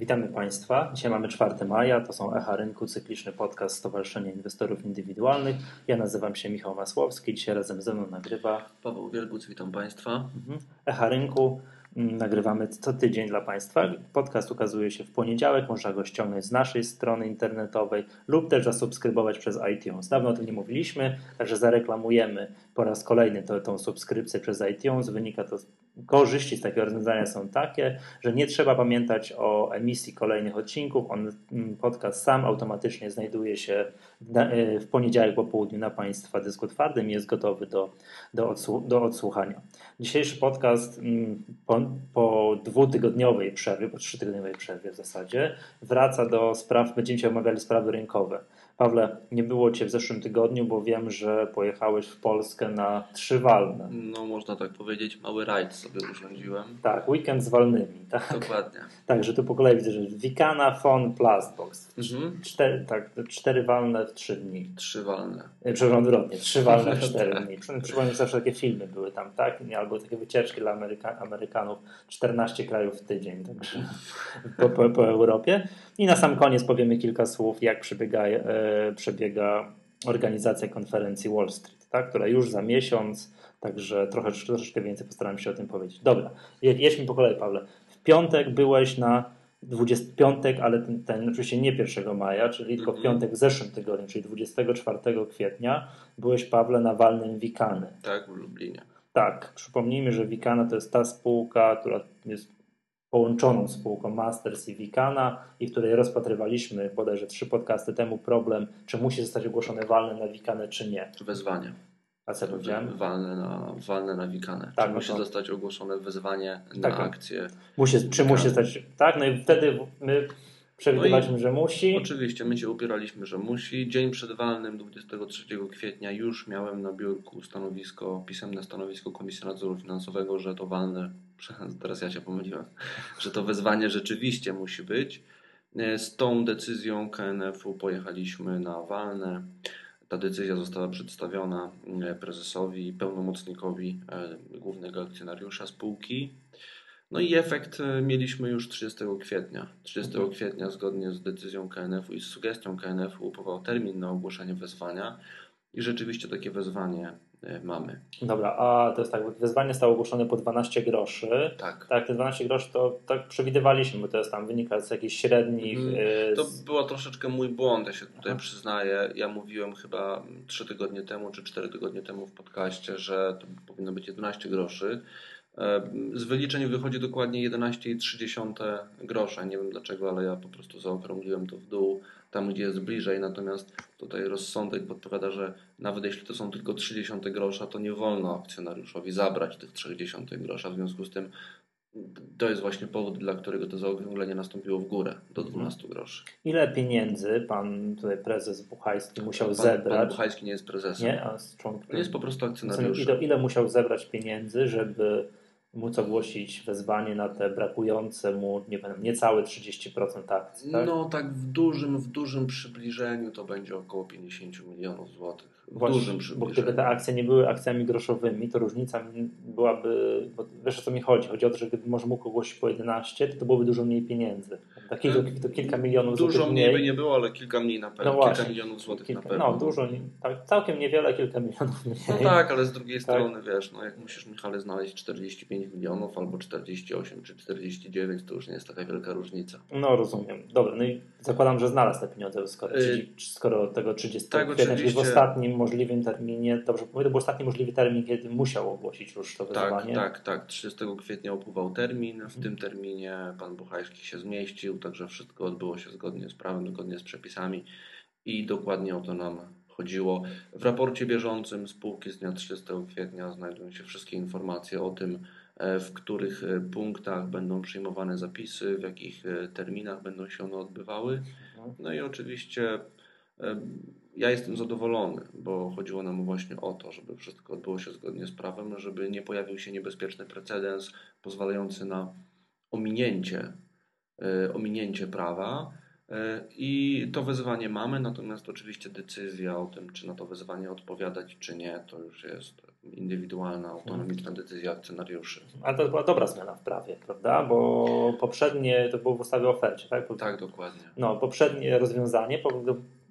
Witamy Państwa. Dzisiaj mamy 4 maja, to są Echa Rynku, cykliczny podcast Stowarzyszenia Inwestorów Indywidualnych. Ja nazywam się Michał Masłowski, dzisiaj razem ze mną nagrywa Paweł Wielguc, witam Państwa. Mhm. Echa Rynku mm, nagrywamy co tydzień dla Państwa. Podcast ukazuje się w poniedziałek, można go ściągnąć z naszej strony internetowej lub też zasubskrybować przez iTunes. Dawno o tym nie mówiliśmy, także zareklamujemy po raz kolejny to, tą subskrypcję przez iTunes. Wynika to korzyści z takiego rozwiązania są takie, że nie trzeba pamiętać o emisji kolejnych odcinków. On, mm, podcast sam automatycznie znajduje się w poniedziałek po południu na Państwa dysku twardym i jest gotowy do, do, odsłu do odsłuchania. Dzisiejszy podcast mm, po, po dwutygodniowej przerwie, po trzytygodniowej przerwie w zasadzie, wraca do spraw, będziemy omawiali sprawy rynkowe. Pawle, nie było Cię w zeszłym tygodniu, bo wiem, że pojechałeś w Polskę na trzy walne. No, można tak powiedzieć, mały rajd sobie urządziłem. Tak, weekend z walnymi. Tak? Dokładnie. Także tu po kolei widzę, że Wikana, Fon, Plastbox. Mhm. Cztery, tak, cztery walne w trzy dni. Trzy walne. E, przepraszam, odwrotnie, trzy walne w cztery tak. dni. Przypomnę zawsze takie filmy były tam, tak? Albo takie wycieczki dla Ameryka Amerykanów. 14 krajów w tydzień, także po, po, po Europie. I na sam koniec powiemy kilka słów, jak przebiega, e, przebiega organizacja konferencji Wall Street, tak? która już za miesiąc, także trochę, troszeczkę więcej postaram się o tym powiedzieć. Dobra, jedźmy po kolei, Pawle. W piątek byłeś na 20 piątek, ale ten, ten oczywiście nie 1 maja, czyli tylko w mhm. piątek w zeszłym tygodniu, czyli 24 kwietnia, byłeś Pawle na walnym Wikany. Tak, w Lublinie. Tak, przypomnijmy, że Wikana to jest ta spółka, która jest połączoną spółką Masters i Wikana i w której rozpatrywaliśmy bodajże trzy podcasty temu problem, czy musi zostać ogłoszone walne na Wikanę, czy nie. Wezwanie. A co powiedziałem? Walne na, walne na Wikanę. Tak, czy no musi to... zostać ogłoszone wezwanie na tak, akcję. Musi, czy musi zostać, tak, no i wtedy my przewidywaliśmy, no że musi. Oczywiście, my się upieraliśmy, że musi. Dzień przed walnym, 23 kwietnia, już miałem na biurku stanowisko, pisemne stanowisko Komisji Nadzoru Finansowego, że to walne teraz ja się pomyliłem, że to wezwanie rzeczywiście musi być. E, z tą decyzją KNF-u pojechaliśmy na walne. Ta decyzja została przedstawiona e, prezesowi i pełnomocnikowi e, głównego akcjonariusza spółki. No i efekt mieliśmy już 30 kwietnia. 30 mhm. kwietnia, zgodnie z decyzją KNF-u i z sugestią KNF-u, upływał termin na ogłoszenie wezwania. I rzeczywiście takie wezwanie mamy. Dobra, a to jest tak, wyzwanie zostało ogłoszone po 12 groszy. Tak. Tak, te 12 groszy to tak przewidywaliśmy, bo to jest tam wynika z jakichś średnich. Mm, to było troszeczkę mój błąd, ja się tutaj Aha. przyznaję. Ja mówiłem chyba 3 tygodnie temu czy 4 tygodnie temu w podcaście, że to powinno być 11 groszy. E, z wyliczeń wychodzi dokładnie 11,3 grosza. Nie wiem dlaczego, ale ja po prostu zaokrągliłem to w dół tam, gdzie jest bliżej. Natomiast tutaj rozsądek podpowiada, że nawet jeśli to są tylko 30 grosza, to nie wolno akcjonariuszowi zabrać tych 30 grosza. W związku z tym to jest właśnie powód, dla którego to zaokrąglenie nastąpiło w górę do 12 mhm. groszy. Ile pieniędzy pan tutaj prezes Buchajski musiał pan, zebrać? Pan Buchajski nie jest prezesem. Nie, a z członkiem. Jest po prostu akcjonariuszem. Ile, ile musiał zebrać pieniędzy, żeby móc ogłosić wezwanie na te brakujące mu nie niecałe 30% akcji. Tak? No tak w dużym, w dużym przybliżeniu to będzie około 50 milionów złotych. Właśnie, bo gdyby te akcje nie były akcjami groszowymi, to różnica byłaby, bo wiesz o co mi chodzi, chodzi o to, że gdyby może mógł ogłosić po 11, to, to byłoby dużo mniej pieniędzy. Takiego, to kilka milionów dużo złotych mniej. Dużo mniej by nie było, ale kilka mniej na pewno, no kilka milionów złotych kilka, na pewno. No dużo, tak, całkiem niewiele, kilka milionów mniej. No tak, ale z drugiej tak. strony wiesz, no jak musisz Michale znaleźć 45 milionów albo 48 czy 49, to już nie jest taka wielka różnica. No rozumiem. Dobra, no i zakładam, że znalazł te pieniądze, skoro, y skoro tego 30 tak, kwietnia, w ostatnim możliwym terminie, dobrze mówię, to był ostatni możliwy termin, kiedy musiał ogłosić już to wyzwanie. Tak, tak, tak. 30 kwietnia upływał termin. W hmm. tym terminie pan Buchajski się zmieścił, także wszystko odbyło się zgodnie z prawem, zgodnie z przepisami i dokładnie o to nam chodziło. W raporcie bieżącym spółki z dnia 30 kwietnia znajdują się wszystkie informacje o tym, e, w których e, punktach będą przyjmowane zapisy, w jakich e, terminach będą się one odbywały. Mhm. No i oczywiście ja jestem zadowolony, bo chodziło nam właśnie o to, żeby wszystko odbyło się zgodnie z prawem, żeby nie pojawił się niebezpieczny precedens pozwalający na ominięcie, ominięcie prawa. E, I to wezwanie mamy, natomiast oczywiście decyzja o tym, czy na to wezwanie odpowiadać, czy nie, to już jest indywidualna, autonomiczna decyzja akcjonariuszy. Ale to była dobra zmiana w prawie, prawda? Bo poprzednie to było w ustawie o ofercie, tak? Tak, dokładnie. No, poprzednie rozwiązanie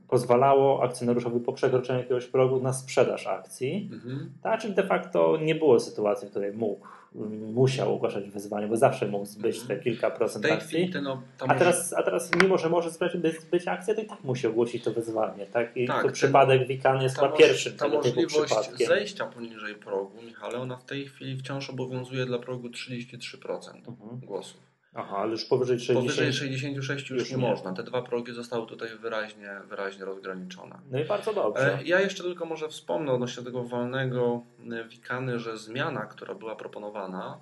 pozwalało akcjonariuszowi po przekroczeniu jakiegoś progu na sprzedaż akcji. Mhm. Tak, czyli de facto nie było sytuacji, w której mógł, musiał ogłaszać wyzwanie, bo zawsze mógł zbyć te mhm. kilka procent akcji. No, a, teraz, a teraz, mimo że może zbyć akcję, to i tak musi ogłosić to wyzwanie. Tak? I tak, to przypadek Wikan jest chyba pierwszym ta przypadkiem. zejścia poniżej progu, Michale, ona w tej chwili wciąż obowiązuje dla progu 33% mhm. głosów. Aha, ale już powyżej 60... Powyżej 66 już, już nie, nie, można. Te dwa progi zostały tutaj wyraźnie, wyraźnie rozgraniczone. No i bardzo dobrze. E, ja jeszcze tylko może wspomnę odnośnie tego walnego e, wikany, że zmiana, która była proponowana,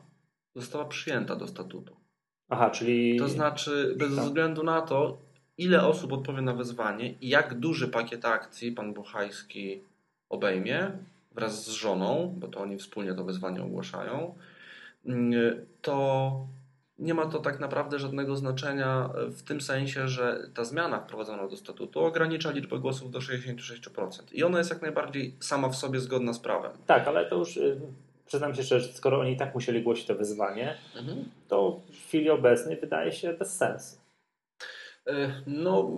została przyjęta do statutu. Aha, czyli... To znaczy, bez tak. względu na to, ile osób odpowie na wezwanie i jak duży pakiet akcji pan Buchajski obejmie wraz z żoną, bo to oni wspólnie to wezwanie ogłaszają, mm, to nie ma to tak naprawdę żadnego znaczenia e, w tym sensie, że ta zmiana wprowadzona do statutu ogranicza liczbę głosów do 66%. I ona jest jak najbardziej sama w sobie zgodna z prawem. Tak, ale to już y, przyznam się szczerze, skoro oni i tak musieli głosić to wyzwanie, mhm. to w chwili obecnej wydaje się bez sensu. E, no,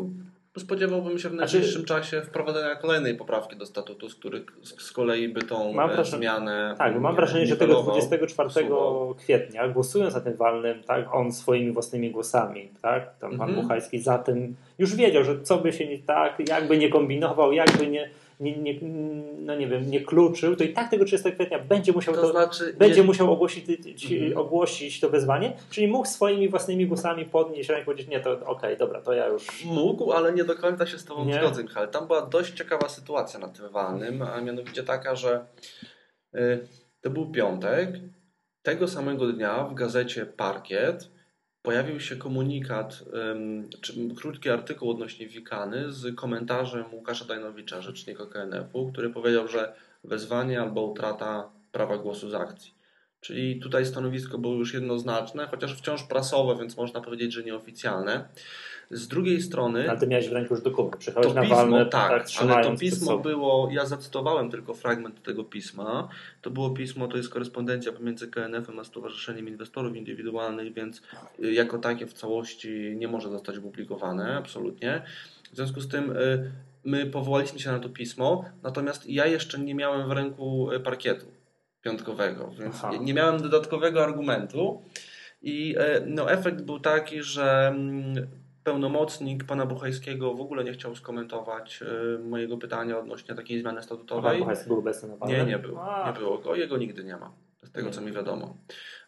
spodziewałbym się w znaczy- najbliższym znaczy, czasie wprowadzenia kolejnej poprawki do statutu, z których z kolei by tą mam wrażenie, zmianę. Tak, mam wrażenie, że tego 24 usuwał. kwietnia, głosując na tym walnym, tak, on swoimi własnymi głosami, tak, tam pan mhm. Za tym już wiedział, że co by się nie tak, jakby nie kombinował, jakby nie nie, nie, no nie wiem, nie kluczył, to i tak tego 30 kwietnia będzie musiał, to, to znaczy, będzie nie... musiał ogłosić, mhm. ogłosić to wyzwanie, czyli mógł swoimi własnymi głosami podnieść rękę i powiedzieć, nie, to okej, okay, dobra, to ja już... Mógł, ale nie do końca się z Tobą nie? zgodzę, Michał. Tam była dość ciekawa sytuacja na tym walnym, a mianowicie taka, że y, to był piątek, tego samego dnia w gazecie Parkiet pojawił się komunikat, czy krótki artykuł odnośnie Wikany z komentarzem Łukasza Dajnowicza, rzecznika KNF-u, który powiedział, że wezwanie albo utrata prawa głosu z akcji. Czyli tutaj stanowisko było już jednoznaczne, chociaż wciąż prasowe, więc można powiedzieć, że nieoficjalne. Z drugiej strony. Ale ty miałeś w ręku już dokument, przyjechałeś na walne, tak, tak ale to pismo było, ja zacytowałem tylko fragment tego pisma. To było pismo, to jest korespondencja pomiędzy KNF-em a Stowarzyszeniem Inwestorów Indywidualnych, więc y, jako takie w całości nie może zostać opublikowane, absolutnie. W związku z tym y, my powołaliśmy się na to pismo, natomiast ja jeszcze nie miałem w ręku y, parkietu piątkowego, więc Aha. nie miałem dodatkowego argumentu. I no, efekt był taki, że mm, pełnomocnik pana Buchajskiego w ogóle nie chciał skomentować y, mojego pytania odnośnie takiej zmiany statutowej. Pan Buchajski był obecny na Nie, nie był. Nie było go. Jego nigdy nie ma. Z tego, co mi wiadomo.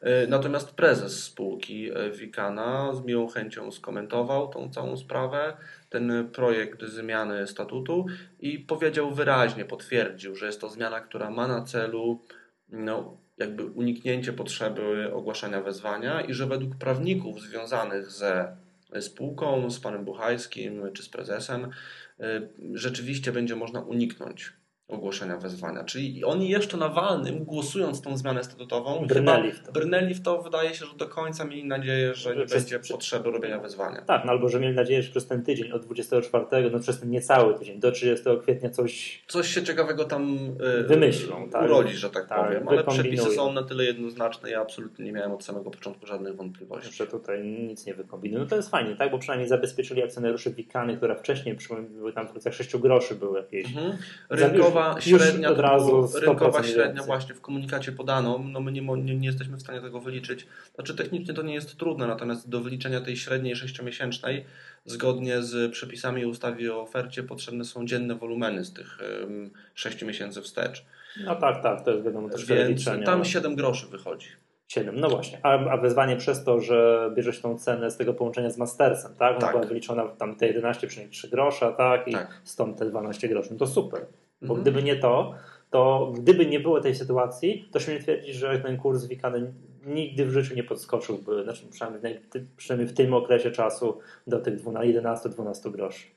Y, natomiast prezes spółki y, Wikana z miłą chęcią skomentował tą całą sprawę, ten projekt zmiany statutu i powiedział wyraźnie, potwierdził, że jest to zmiana, która ma na celu no, jakby uniknięcie potrzeby ogłaszania wezwania i że według prawników związanych ze spółką, z panem Buchajskim czy z prezesem, y, rzeczywiście będzie można uniknąć ogłoszenia wezwania. Czyli oni jeszcze na walnym, głosując tą zmianę statutową, brnęli w to. Brnęli w to, wydaje się, że do końca mieli nadzieję, że nie przez, będzie potrzeby robienia wezwania. Tak, no albo że mieli nadzieję, że przez ten tydzień od 24, no przez ten niecały tydzień do 30 kwietnia coś... Coś się ciekawego tam yy, wymyślą, tak. urodzi, że tak, tak powiem. Ale przepisy są na tyle jednoznaczne, ja absolutnie nie miałem od samego początku żadnych wątpliwości. Że tutaj nic nie wykombinują. No to jest fajnie, tak? Bo przynajmniej zabezpieczyli akcjonariuszy Wikany, która wcześniej były tam w okolicach 6 groszy były jakieś. Mhm. Rynkowa średnia razu rynkowa średnia właśnie w komunikacie podano, no my nie, nie, nie, jesteśmy w stanie tego wyliczyć. Znaczy technicznie to nie jest trudne, natomiast do wyliczenia tej średniej sześciomiesięcznej zgodnie z przepisami ustawy o ofercie potrzebne są dzienne wolumeny z tych um, 6 miesięcy wstecz. No tak, tak, to jest wiadomo też Więc tam 7 groszy wychodzi. 7, no właśnie. A, a wezwanie przez to, że bierzesz tą cenę z tego połączenia z Mastersem, tak? Ona tak. była wyliczona tam te 11,3 grosza, tak? I tak. stąd te 12 groszy. No to super. Bo mhm. gdyby nie to, to gdyby nie było tej sytuacji, to śmiem twierdzić, że ten kurs Wikany nigdy w życiu nie podskoczyłby, znaczy przynajmniej, przynajmniej w tym okresie czasu do tych 11-12 groszy.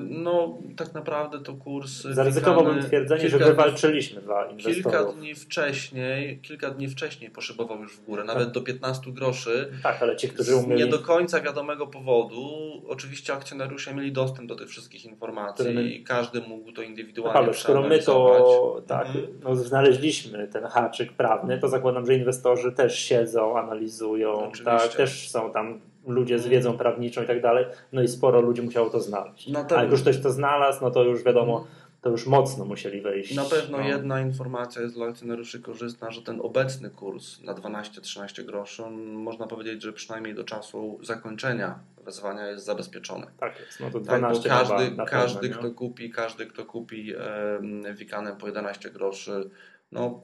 No, tak naprawdę to kurs. Zaryzykowałbym twierdzenie, że wywalczyliśmy dla inwestorów. Kilka dni wcześniej, kilka dni wcześniej poszybował już w górę, nawet tak. do 15 groszy. Tak, ale ci, którzy umieli... Nie do końca wiadomego powodu. Oczywiście akcjonariusze mieli dostęp do tych wszystkich informacji my... i każdy mógł to indywidualnie Ale skoro my to tak, mhm. no, znaleźliśmy ten haczyk prawny, to zakładam, że inwestorzy też siedzą, analizują, tak, też są tam ludzie z wiedzą prawniczą i tak dalej, no i sporo ludzi musiało to znaleźć. No to... A jak już ktoś to znalazł, no to już wiadomo, to już mocno musieli wejść. Na pewno no. jedna informacja jest dla akcjonariuszy korzystna, że ten obecny kurs na 12-13 groszy, można powiedzieć, że przynajmniej do czasu zakończenia wezwania jest zabezpieczony. Tak jest, no to 12 tak, każdy, każdy kto kupi, każdy kto kupi e, wikanem po 11 groszy, no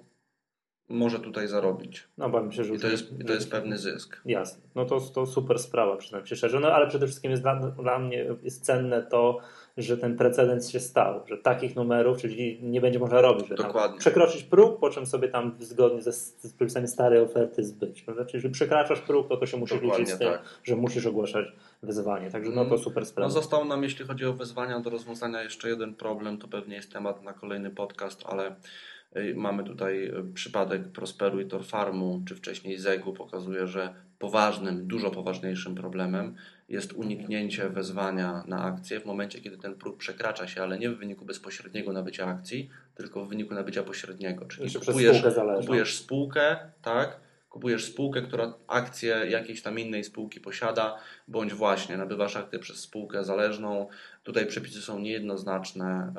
może tutaj zarobić. No, bo myślę, że I to jest, i to jest pewny zysk. Jasne. No to, to super sprawa, przynajmniej się szczerze. No ale przede wszystkim jest dla, dla mnie jest cenne to, że ten precedens się stał, że takich numerów, czyli nie będzie można robić, że Dokładnie. przekroczyć próg, po czym sobie tam zgodnie ze, z przepisami starej oferty zbyć. Prawda? Czyli jeżeli przekraczasz próg, to to się musi liczyć z tym, tak. że musisz ogłaszać wyzwanie. Także no to mm. super sprawa. No został nam, jeśli chodzi o wyzwania do rozwiązania jeszcze jeden problem, to pewnie jest temat na kolejny podcast, ale Mamy tutaj e, przypadek Prosperu i Torfarmu, czy wcześniej Zegu, pokazuje, że poważnym, dużo poważniejszym problemem jest uniknięcie wezwania na akcję w momencie, kiedy ten próg przekracza się, ale nie w wyniku bezpośredniego nabycia akcji, tylko w wyniku nabycia pośredniego. Czyli kupujesz, kupujesz spółkę, tak? Kupujesz spółkę, która akcję jakiejś tam innej spółki posiada, bądź właśnie nabywasz akcję przez spółkę zależną. Tutaj przepisy są niejednoznaczne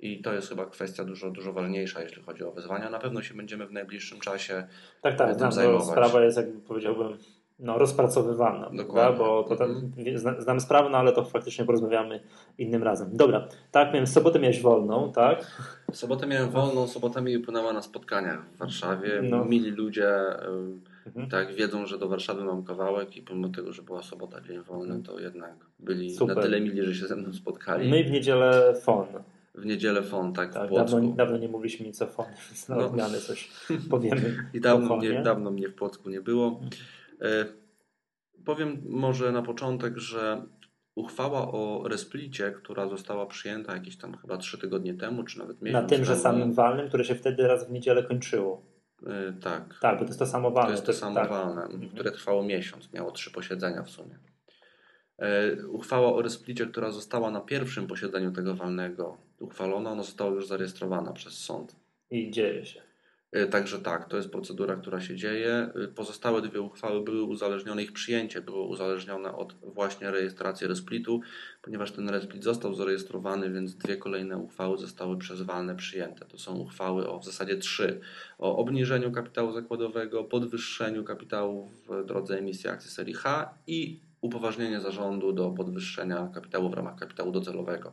i to jest chyba kwestia dużo, dużo ważniejsza, jeśli chodzi o wyzwania. Na pewno się będziemy w najbliższym czasie tak, tak, tym zajmować. Sprawa jest, jakby powiedziałbym, no, rozpracowywana, Dokładnie. bo to tam, mhm. znam sprawę, no ale to faktycznie porozmawiamy innym razem. Dobra, tak, miałem sobotę miałeś wolną, tak? W sobotę miałem wolną, sobota mi upłynęła na spotkaniach w Warszawie. No. Mili ludzie mhm. tak wiedzą, że do Warszawy mam kawałek i pomimo tego, że była sobota, dzień wolny, to jednak byli Super. na tyle mili, że się ze mną spotkali. My w niedzielę FON w niedzielę FON, tak, tak w Płocku. Dawno, dawno nie mówiliśmy nic o FON, więc na no. odmianę coś powiemy. I dawno mnie, dawno mnie w Płocku nie było. E, powiem może na początek, że uchwała o resplicie, która została przyjęta jakieś tam chyba trzy tygodnie temu, czy nawet miesiąc Na tymże samym walnym, które się wtedy raz w niedzielę kończyło. E, tak. Tak, bo to jest to samo walne. To jest to, to samo tak. walne, mhm. które trwało miesiąc, miało trzy posiedzenia w sumie. E, uchwała o resplicie, która została na pierwszym posiedzeniu tego walnego uchwalona, ona została już zarejestrowana przez sąd. I dzieje się. E, także tak, to jest procedura, która się dzieje. E, pozostałe dwie uchwały były uzależnione, ich przyjęcie było uzależnione od właśnie rejestracji resplitu, ponieważ ten resplit został zarejestrowany, więc dwie kolejne uchwały zostały przez walne przyjęte. To są uchwały o w zasadzie trzy. O obniżeniu kapitału zakładowego, podwyższeniu kapitału w drodze emisji akcji serii H i upoważnienie zarządu do podwyższenia kapitału w ramach kapitału docelowego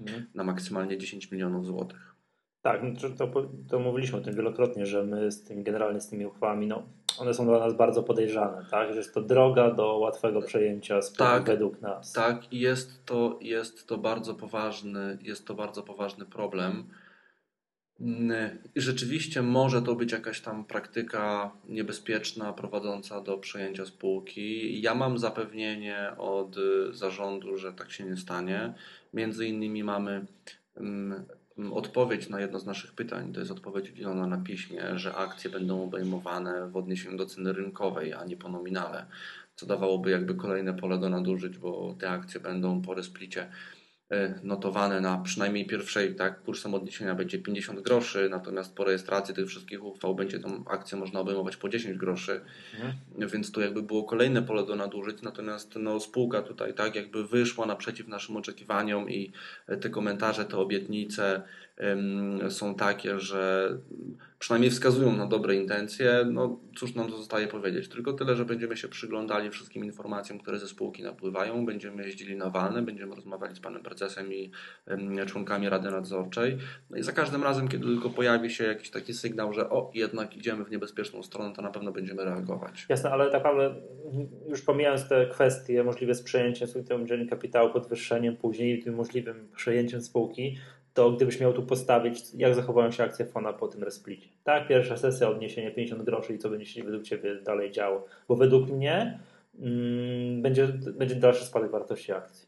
mhm. na maksymalnie 10 milionów złotych. Tak, no to, to mówiliśmy o tym wielokrotnie, że my z tym generalnie z tymi uchwałami, no, one są dla nas bardzo podejrzane, tak? Że jest to droga do łatwego przejęcia spółki tak, według nas. Tak, jest to, jest to bardzo poważny, jest to bardzo poważny problem rzeczywiście może to być jakaś tam praktyka niebezpieczna prowadząca do przejęcia spółki. Ja mam zapewnienie od zarządu, że tak się nie stanie. Między innymi mamy mm, odpowiedź na jedno z naszych pytań. To jest odpowiedź udzielona na piśmie, że akcje będą obejmowane w odniesieniu do ceny rynkowej, a nie po nominale, co dawałoby jakby kolejne pole do nadużyć, bo te akcje będą po resplicie notowane na przynajmniej pierwszej, tak, kursem odniesienia będzie 50 groszy, natomiast po rejestracji tych wszystkich uchwał będzie tą akcję można obejmować po 10 groszy, mhm. więc tu jakby było kolejne pole do nadużyć, natomiast no, spółka tutaj tak jakby wyszła naprzeciw naszym oczekiwaniom i te komentarze, te obietnice ym, są takie, że przynajmniej wskazują na dobre intencje, no cóż nam zostaje powiedzieć. Tylko tyle, że będziemy się przyglądali wszystkim informacjom, które ze spółki napływają, będziemy jeździli na walne, będziemy rozmawiali z panem prezesem i członkami Rady Nadzorczej. No i za każdym razem, kiedy tylko pojawi się jakiś taki sygnał, że o, jednak idziemy w niebezpieczną stronę, to na pewno będziemy reagować. Jasne, ale tak naprawdę już pomijając te kwestie możliwe z przejęciem, tym kapitału, podwyższeniem później tym możliwym przejęciem spółki, to gdybyś miał tu postawić, jak zachowają się akcje Fona po tym resplicie. Tak, pierwsza sesja, odniesienie 50 groszy i co będzie się według Ciebie dalej działo. Bo według mnie mm, będzie, będzie dalszy spadek wartości akcji.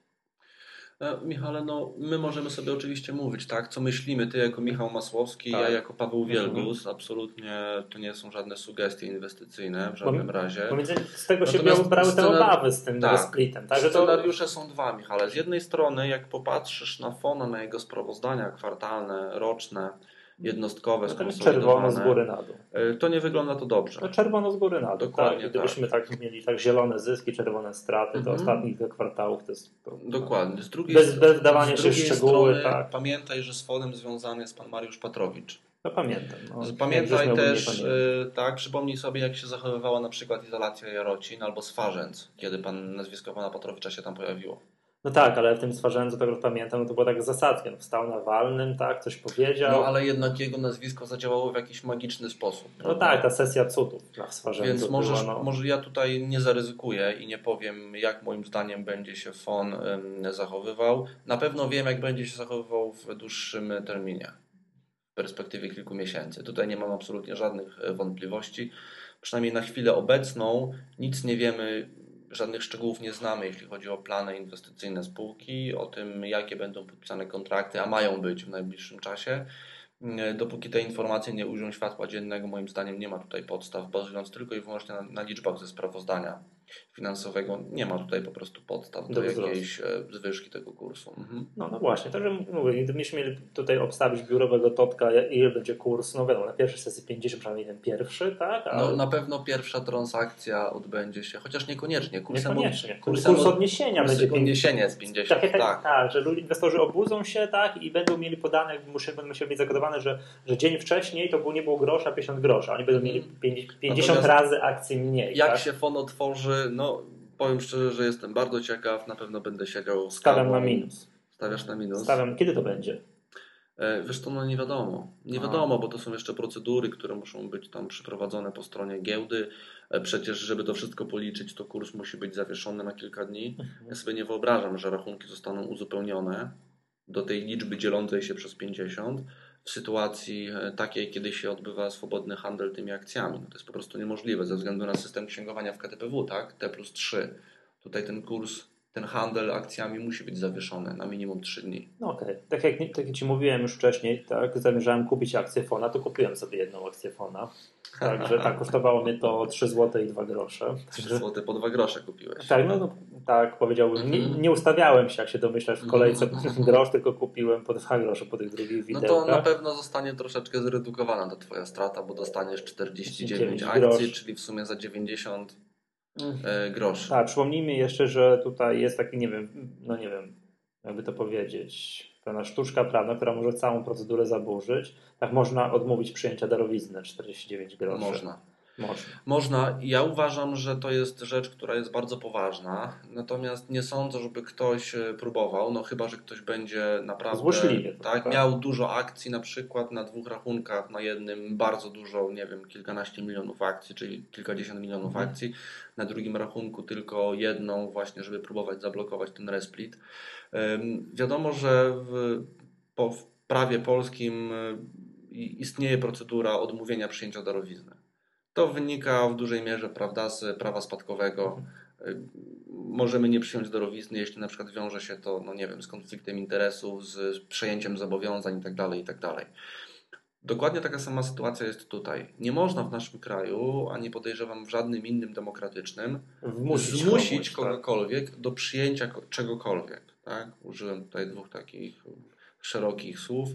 E, Michale, no my możemy sobie oczywiście mówić, tak, co myślimy, ty jako Michał Masłowski, Tak. ja jako Paweł Mhm. Wielgus, absolutnie to nie są żadne sugestie inwestycyjne w żadnym razie. Z tego się biorą- brały te obawy z tym tak. splitem. Tak, że to, Scenariusze są dwa, Michale. Z jednej strony, jak popatrzysz na FONA, na jego sprawozdania kwartalne, roczne, jednostkowe, no, skonsolidowane, czerwono z góry na dół. e, to nie wygląda to dobrze. No czerwono z góry na dół. Dokładnie tak. Gdybyśmy tak. mieli tak zielone zyski, czerwone straty, to Mhm. ostatnich kwartałów to jest... To, Dokładnie. Z drugiej, Bez- bez wdawania z się szczegóły, strony, tak. pamiętaj, że z FONem związany jest pan Mariusz Patrowicz. No pamiętam. No, Pamiętaj też, y, tak, przypomnij sobie, jak się zachowywała na przykład izolacja Jarocin albo Swarzędz, kiedy pan nazwisko pana Patrowicza się tam pojawiło. No tak, ale w tym stwarzającu, tak jak pamiętam, to było tak zasadkiem. No, wstał na walnym, tak, coś powiedział. No ale jednak jego nazwisko zadziałało w jakiś magiczny sposób. No prawda? tak, ta sesja cudów na stwarzającu Więc możesz, była, no. może ja tutaj nie zaryzykuję i nie powiem, jak moim zdaniem będzie się FON ym, zachowywał. Na pewno wiem, jak będzie się zachowywał w dłuższym terminie, w perspektywie kilku miesięcy. Tutaj nie mam absolutnie żadnych e, wątpliwości. Przynajmniej na chwilę obecną nic nie wiemy, żadnych szczegółów nie znamy, jeśli chodzi o plany inwestycyjne spółki, o tym, jakie będą podpisane kontrakty, a mają być w najbliższym czasie. Mm, Dopóki te informacje nie ujrzą światła dziennego, moim zdaniem nie ma tutaj podstaw, bazując tylko i wyłącznie na, na liczbach ze sprawozdania finansowego, nie ma tutaj po prostu podstaw do, Do jakiejś e, zwyżki tego kursu. Mhm. No, no właśnie, także mówię, gdybyśmy mieli tutaj obstawić biurowego totka, ile będzie kurs, no wiadomo, na pierwszej sesji 50, przynajmniej ten pierwszy, tak? A No, na pewno pierwsza transakcja odbędzie się, chociaż niekoniecznie. Kursem, niekoniecznie. od- Kurs, kursem od- odniesienia kursem będzie 50. odniesienia jest 50, Tak, tak, tak. tak, że ludzie, inwestorzy obudzą się tak i będą mieli podane, muszę, będą musiały mieć zakodowane, że, że dzień wcześniej to było, nie było grosza, 50 groszy, a oni będą mieli 50, 50 Natomiast razy akcji mniej. Jak tak? się FON otworzy, no powiem szczerze, że jestem bardzo ciekaw, na pewno będę siedział z Stawiam na minus. Stawiasz na minus? Stawiam, kiedy to będzie? E, Wiesz to no nie wiadomo. Nie A. wiadomo, bo to są jeszcze procedury, które muszą być tam przeprowadzone po stronie giełdy. E, Przecież, żeby to wszystko policzyć, to kurs musi być zawieszony na kilka dni. Ja sobie nie wyobrażam, że rachunki zostaną uzupełnione do tej liczby dzielącej się przez 50 w sytuacji e, takiej, kiedy się odbywa swobodny handel tymi akcjami. No to jest po prostu niemożliwe ze względu na system księgowania w KTPW, tak? T plus 3. Tutaj ten kurs, ten handel akcjami musi być zawieszony na minimum 3 dni. No okej. Tak, jak, tak jak Ci mówiłem już wcześniej, tak, zamierzałem kupić akcję Fona, to kupiłem sobie jedną akcję Fona. Także tak, kosztowało mnie to 3 zł i 2 grosze. 3 Także, zł po 2 grosze kupiłeś. tak, no, no tak powiedziałbym. Nie, Mhm. nie ustawiałem się, jak się domyślasz, w kolejce po grosz, tylko kupiłem po 2 grosze po tych drugich No widełkach. to na pewno zostanie troszeczkę zredukowana ta Twoja strata, bo dostaniesz 49 9 akcji, czyli w sumie za 90 Mm. e, groszy. Tak, przypomnijmy jeszcze, że tutaj jest taki, nie wiem, no nie wiem, jakby to powiedzieć, pewna sztuczka prawna, która może całą procedurę zaburzyć. Tak można odmówić przyjęcia darowizny 49 groszy. Można. Można. Można. Ja uważam, że to jest rzecz, która jest bardzo poważna. Natomiast nie sądzę, żeby ktoś e, próbował, no chyba, że ktoś będzie naprawdę Złośliwie, tak, tak. miał dużo akcji na przykład na dwóch rachunkach, na jednym bardzo dużo, nie wiem, kilkanaście milionów akcji, czyli kilkadziesiąt milionów Mhm. akcji, na drugim rachunku tylko jedną właśnie, żeby próbować zablokować ten resplit. Ym, Wiadomo, że w, po, w prawie polskim i- istnieje procedura odmówienia przyjęcia darowizny. To wynika w dużej mierze prawda, z prawa spadkowego. Y, Możemy nie przyjąć darowizny, jeśli na przykład wiąże się to, no nie wiem, z konfliktem interesów, z przejęciem zobowiązań itd. itd. Dokładnie taka sama sytuacja jest tutaj. Nie można w naszym kraju, ani podejrzewam w żadnym innym demokratycznym, Wmusić, zmusić tak. kogokolwiek do przyjęcia ko- czegokolwiek. Tak? Użyłem tutaj dwóch takich szerokich słów.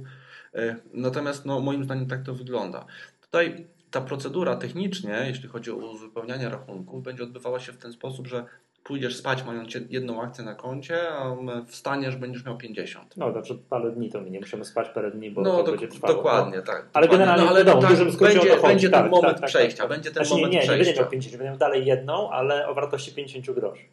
E, Natomiast no, moim zdaniem tak to wygląda. Tutaj ta procedura technicznie, jeśli chodzi o uzupełnianie rachunków, będzie odbywała się w ten sposób, że pójdziesz spać mając jedną akcję na koncie, a wstaniesz, będziesz miał 50. No, znaczy parę dni to mi nie musimy spać parę dni, bo No, to do, będzie trwało. dokładnie, tak. Ale dokładnie. generalnie no, ale wiadomo, tak, dużym skrócie o będzie, to chodzi. będzie Tak, ten tak, moment tak, przejścia. tak. Będzie ten Znaczy, nie, moment nie, nie będzie przejścia. miał 50, będę miał dalej jedną, ale o wartości 50 groszy.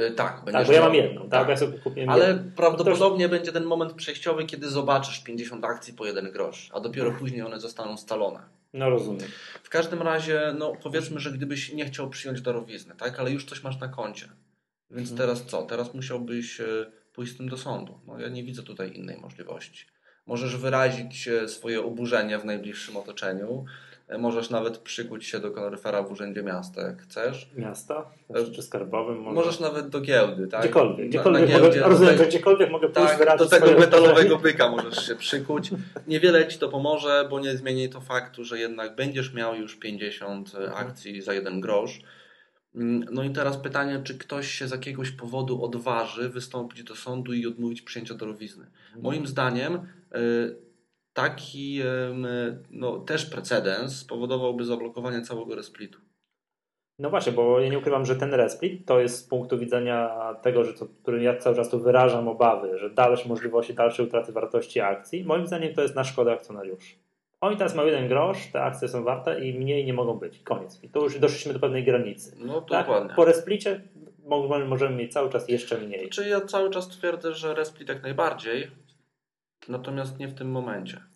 Y, Tak, Tak, bo ja mam jedną, tak, ja sobie kupiłem Ale jedną. prawdopodobnie będzie ten moment przejściowy, kiedy zobaczysz 50 akcji po jeden grosz, a dopiero później one zostaną scalone. No rozumiem. W każdym razie, no powiedzmy, że gdybyś nie chciał przyjąć darowizny, tak, ale już coś masz na koncie. Więc Mhm. teraz co? Teraz musiałbyś e, pójść z tym do sądu. No ja nie widzę tutaj innej możliwości. Możesz wyrazić e, swoje oburzenie w najbliższym otoczeniu, Możesz nawet przykuć się do kaloryfera w urzędzie miasta, jak chcesz. Miasta? Znaczy, czy skarbowym? Może... Możesz nawet do giełdy, tak? Gdziekolwiek. gdziekolwiek na, na giełdzie, mogę, rozumiem, że gdziekolwiek mogę pójść tak, do tego metalowego byka możesz się przykuć. Niewiele Ci to pomoże, bo nie zmieni to faktu, że jednak będziesz miał już 50 mhm. akcji za jeden grosz. Mm, no i teraz pytanie, czy ktoś się z jakiegoś powodu odważy wystąpić do sądu i odmówić przyjęcia darowizny. Mhm. Moim zdaniem y, taki no, też precedens spowodowałby zablokowanie całego resplitu. No właśnie, bo ja nie ukrywam, że ten resplit to jest z punktu widzenia tego, że to, który ja cały czas tu wyrażam obawy, że dalsze możliwości dalszej utraty wartości akcji, moim zdaniem to jest na szkodę akcjonariuszy. Oni teraz mają jeden grosz, te akcje są warte i mniej nie mogą być. Koniec. I tu już doszliśmy do pewnej granicy. No tak? dokładnie. Po resplicie możemy mieć cały czas jeszcze mniej. Czy ja cały czas twierdzę, że resplit jak najbardziej, natomiast nie w tym momencie.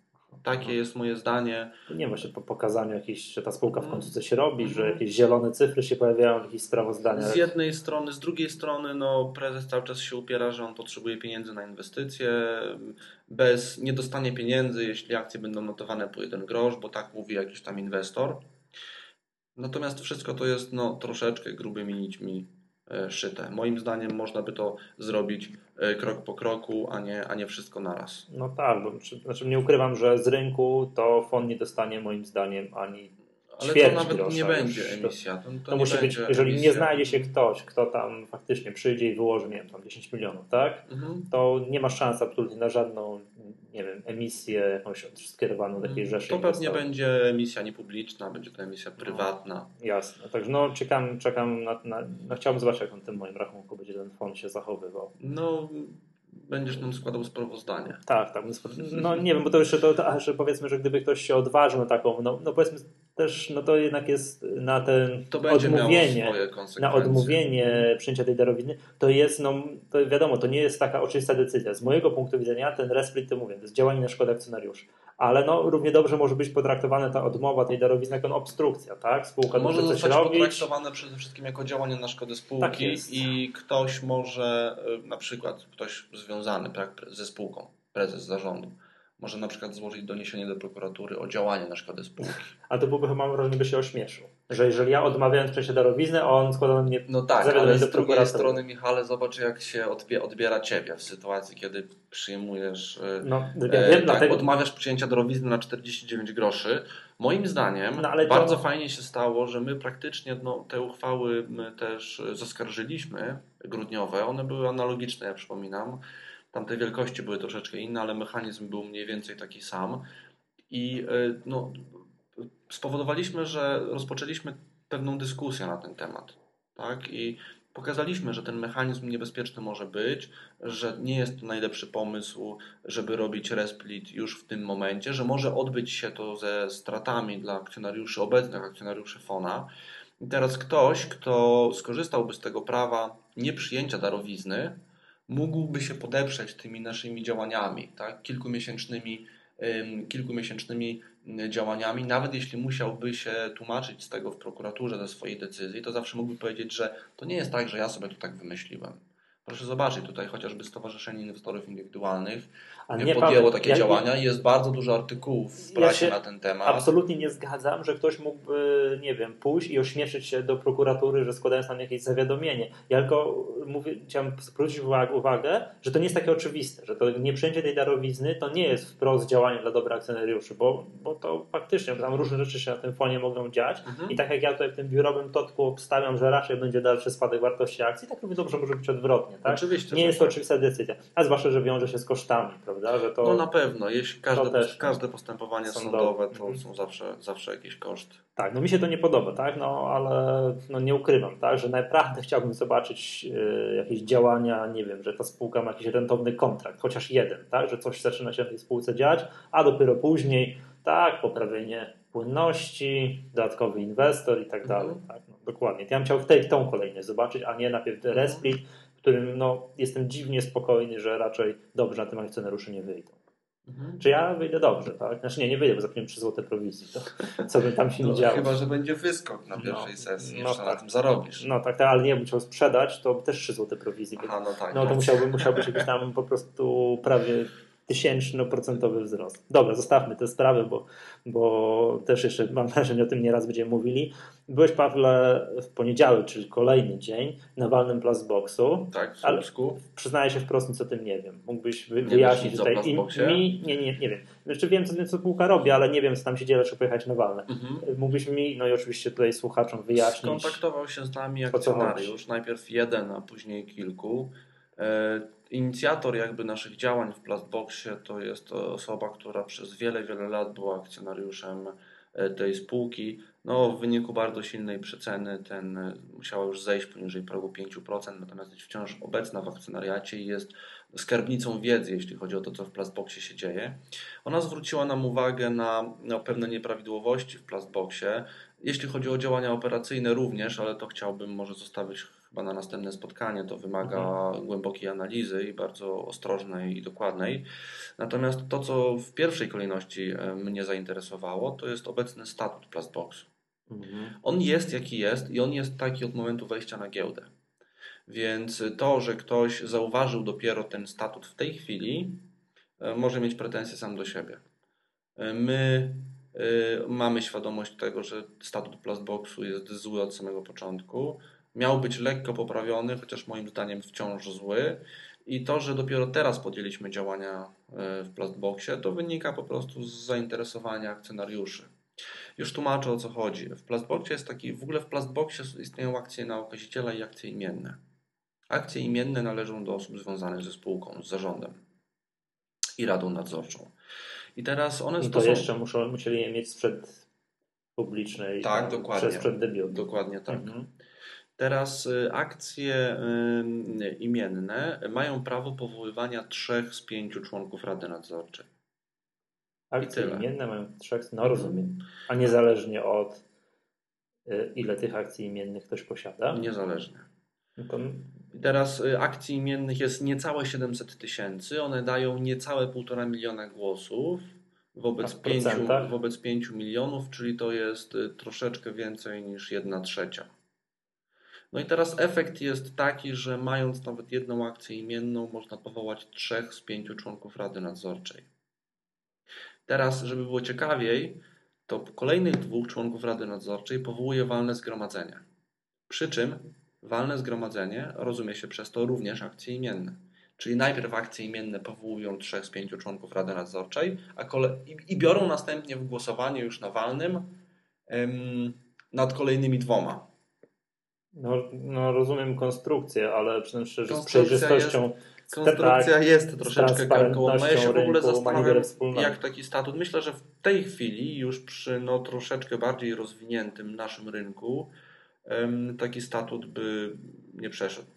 Takie no. jest moje zdanie. Nie właśnie po pokazaniu jakiejś, że ta spółka w końcu coś robi, że mhm. jakieś zielone cyfry się pojawiają w jakichś sprawozdaniach. Z jednej strony, z drugiej strony, no, prezes cały czas się upiera, że on potrzebuje pieniędzy na inwestycje. Bez nie dostanie pieniędzy, jeśli akcje będą notowane po jeden grosz, bo tak mówi jakiś tam inwestor. Natomiast wszystko to jest no, troszeczkę grubymi nićmi E, szyte. Moim zdaniem można by to zrobić krok po kroku, a nie, a nie wszystko naraz. No tak, bo znaczy nie ukrywam, że z rynku to fond nie dostanie moim zdaniem ani ale to nawet grosza. nie będzie emisja. To, to, to musi być, jeżeli emisja. nie znajdzie się ktoś, kto tam faktycznie przyjdzie i wyłoży, nie wiem, tam 10 milionów, tak? Mhm. To nie ma szans absolutnie na żadną nie wiem, emisję jakąś skierowaną do jakiejś rzeczy. To pewnie będzie emisja niepubliczna, będzie to emisja no, prywatna. No, jasne. Także no czekam, czekam na, na no, chciałbym zobaczyć, jak on tym moim rachunku będzie ten fond się zachowywał. No będziesz nam składał sprawozdanie. Tak, tak. No nie wiem, bo to jeszcze to, to że powiedzmy, że gdyby ktoś się odważył na taką, no, no powiedzmy też, no to jednak jest na ten odmówienie, na odmówienie przyjęcia tej darowizny, to jest, no to wiadomo, to nie jest taka oczywista decyzja. Z mojego punktu widzenia ten resplit, to mówię, to jest działanie na szkodę akcjonariuszy. Ale no, równie dobrze może być potraktowana ta odmowa tej darowizny jako obstrukcja, tak? Spółka może coś zostać robić. potraktowane przede wszystkim jako działanie na szkodę spółki tak i ktoś może, y, na przykład ktoś związany tak, ze spółką, prezes zarządu, może na przykład złożyć doniesienie do prokuratury o działanie na szkodę spółki. A to byłby chyba różnie by się ośmieszył. Że jeżeli ja odmawiając przejścia darowizny, on składa mnie No tak, ale z drugiej strony Michale, zobacz jak się odbiera Ciebie w sytuacji, kiedy przyjmujesz, e, no, ja wiem, e, tak, dlatego... odmawiasz przyjęcia darowizny na 49 groszy. Moim zdaniem no, bardzo fajnie się stało, że my praktycznie no, te uchwały my też zaskarżyliśmy grudniowe. One były analogiczne, ja przypominam. Tamte wielkości były troszeczkę inne, ale mechanizm był mniej więcej taki sam. I e, no, spowodowaliśmy, że rozpoczęliśmy pewną dyskusję na ten temat. Tak? I pokazaliśmy, że ten mechanizm niebezpieczny może być, że nie jest to najlepszy pomysł, żeby robić resplit już w tym momencie, że może odbyć się to ze stratami dla akcjonariuszy, obecnych akcjonariuszy FONA. I teraz ktoś, kto skorzystałby z tego prawa nieprzyjęcia darowizny, mógłby się podeprzeć tymi naszymi działaniami, tak? kilkumiesięcznymi, kilkumiesięcznymi działaniami, nawet jeśli musiałby się tłumaczyć z tego w prokuraturze ze swojej decyzji, to zawsze mógłby powiedzieć, że to nie jest tak, że ja sobie to tak wymyśliłem. Proszę zobaczyć, tutaj chociażby Stowarzyszenie Inwestorów Indywidualnych nie podjęło takie ja, działania i jest bardzo dużo artykułów w prasie ja na ten temat. Absolutnie nie zgadzam, że ktoś mógłby, nie wiem, pójść i ośmieszyć się do prokuratury, że składając nam jakieś zawiadomienie. Ja tylko mówię, chciałem zwrócić uwagę, że to nie jest takie oczywiste, że to nieprzyjęcie tej darowizny to nie jest wprost działanie dla dobra akcjonariuszy, bo, bo to faktycznie tam różne rzeczy się na tym fonie mogą dziać mhm. i tak jak ja tutaj w tym biurowym totku obstawiam, że raczej będzie dalszy spadek wartości akcji, tak równie dobrze może być odwrotnie. Tak? Oczywiście. Nie jest to tak. oczywista decyzja, a zwłaszcza, że wiąże się z kosztami, prawda? Że to, no na pewno, jeśli każde, też, każde postępowanie sądowe, to mhm. są zawsze, zawsze jakieś koszty. Tak, no mi się to nie podoba, tak, no ale no, nie ukrywam, tak, że naprawdę chciałbym zobaczyć y, jakieś działania, nie wiem, że ta spółka ma jakiś rentowny kontrakt, chociaż jeden, tak, że coś zaczyna się w tej spółce dziać, a dopiero później, tak, poprawienie płynności, dodatkowy inwestor i tak mhm. dalej. Tak, no, dokładnie. Ja bym chciał w tej, tą kolejność zobaczyć, a nie najpierw mhm. resplit, którym no, jestem dziwnie spokojny, że raczej dobrze na tym akcjonariusze nie wyjdą. Mhm. Czy ja wyjdę dobrze, tak? Znaczy nie, nie wyjdę, bo zapewniłem 3 złote prowizji, to co by tam się no, nie działo. Chyba, że będzie wyskok na pierwszej no, sesji, no, tak. na tym zarobisz. No tak, tak, ale nie, jakbym chciał sprzedać, to też 3 złote prowizji. Aha, no tak. No to musiałby, musiał być jakiś tam po prostu prawie tysięczno-procentowy wzrost. Dobra, zostawmy tę sprawę, bo, bo też jeszcze mam wrażenie, o tym nieraz będziemy mówili. Byłeś, Pawle, w poniedziałek, czyli kolejny dzień, na walnym Plasboxu. Tak, w ale przyznaję się wprost, nic o tym nie wiem. Mógłbyś wy, wyjaśnić tutaj. I mi, nie, nie, nie wiem. Znaczy wiem, co, co spółka robi, ale nie wiem, co tam się dzieje, czy pojechać na walne. Mhm. Mógłbyś mi, no i oczywiście tutaj słuchaczom wyjaśnić. Skontaktował się z nami akcjonariusz, najpierw jeden, a później kilku. Inicjator jakby naszych działań w Plastboxie to jest osoba, która przez wiele, wiele lat była akcjonariuszem e, tej spółki. No, w wyniku bardzo silnej przeceny ten e, musiała już zejść poniżej progu 5%, natomiast jest wciąż obecna w akcjonariacie i jest skarbnicą wiedzy, jeśli chodzi o to, co w Plastboxie się dzieje. Ona zwróciła nam uwagę na, na pewne nieprawidłowości w Plastboxie. Jeśli chodzi o działania operacyjne również, ale to chciałbym może zostawić chyba na następne spotkanie. To wymaga głębokiej analizy i bardzo ostrożnej i dokładnej. Natomiast to, co w pierwszej kolejności e, mnie zainteresowało, to jest obecny statut Plastboxu. Mhm. On jest jaki jest i on jest taki od momentu wejścia na giełdę. Więc to, że ktoś zauważył dopiero ten statut w tej chwili, e, może mieć pretensje sam do siebie. E, My mamy świadomość tego, że statut Plastboxu jest zły od samego początku. Miał być lekko poprawiony, chociaż moim zdaniem wciąż zły. I to, że dopiero teraz podjęliśmy działania e, w Plastboxie, to wynika po prostu z zainteresowania akcjonariuszy. Już tłumaczę o co chodzi. W Plastboxie jest taki, w ogóle w Plastboxie istnieją akcje na okaziciela i akcje imienne. Akcje imienne należą do osób związanych ze spółką, z zarządem i radą nadzorczą. I teraz one I to są- jeszcze muszą, musieli je mieć sprzed publicznej. Tak, dokładnie. Przez sprzed debiutu. Dokładnie tak. Mhm. Teraz y, akcje y, imienne mają prawo powoływania trzech z pięciu członków Rady Nadzorczej. Akcje imienne mają trzech, no rozumiem. A niezależnie od y, ile tych akcji imiennych ktoś posiada. Niezależnie. No to, Teraz akcji imiennych jest niecałe 700 tysięcy. One dają niecałe 1,5 miliona głosów wobec w 5, procentach? wobec 5 milionów, czyli to jest troszeczkę więcej niż 1 trzecia. No i teraz efekt jest taki, że mając nawet jedną akcję imienną, można powołać trzech z pięciu członków Rady Nadzorczej. Teraz, żeby było ciekawiej, to kolejnych dwóch członków Rady Nadzorczej powołuje walne zgromadzenie. Przy czym walne zgromadzenie rozumie się przez to również akcje imienne. Czyli najpierw akcje imienne powołują trzech z pięciu członków Rady Nadzorczej, a kole- i, biorą następnie w głosowaniu już na walnym em, nad kolejnymi dwoma. No, no rozumiem konstrukcję, ale przynajmniej szczerze z przejrzystością. Konstrukcja tak, jest troszeczkę karkołomna. Ja się w ogóle rynku, zastanawiam, jak taki statut. Myślę, że w tej chwili, już przy no, troszeczkę bardziej rozwiniętym naszym rynku, taki statut by nie przeszedł.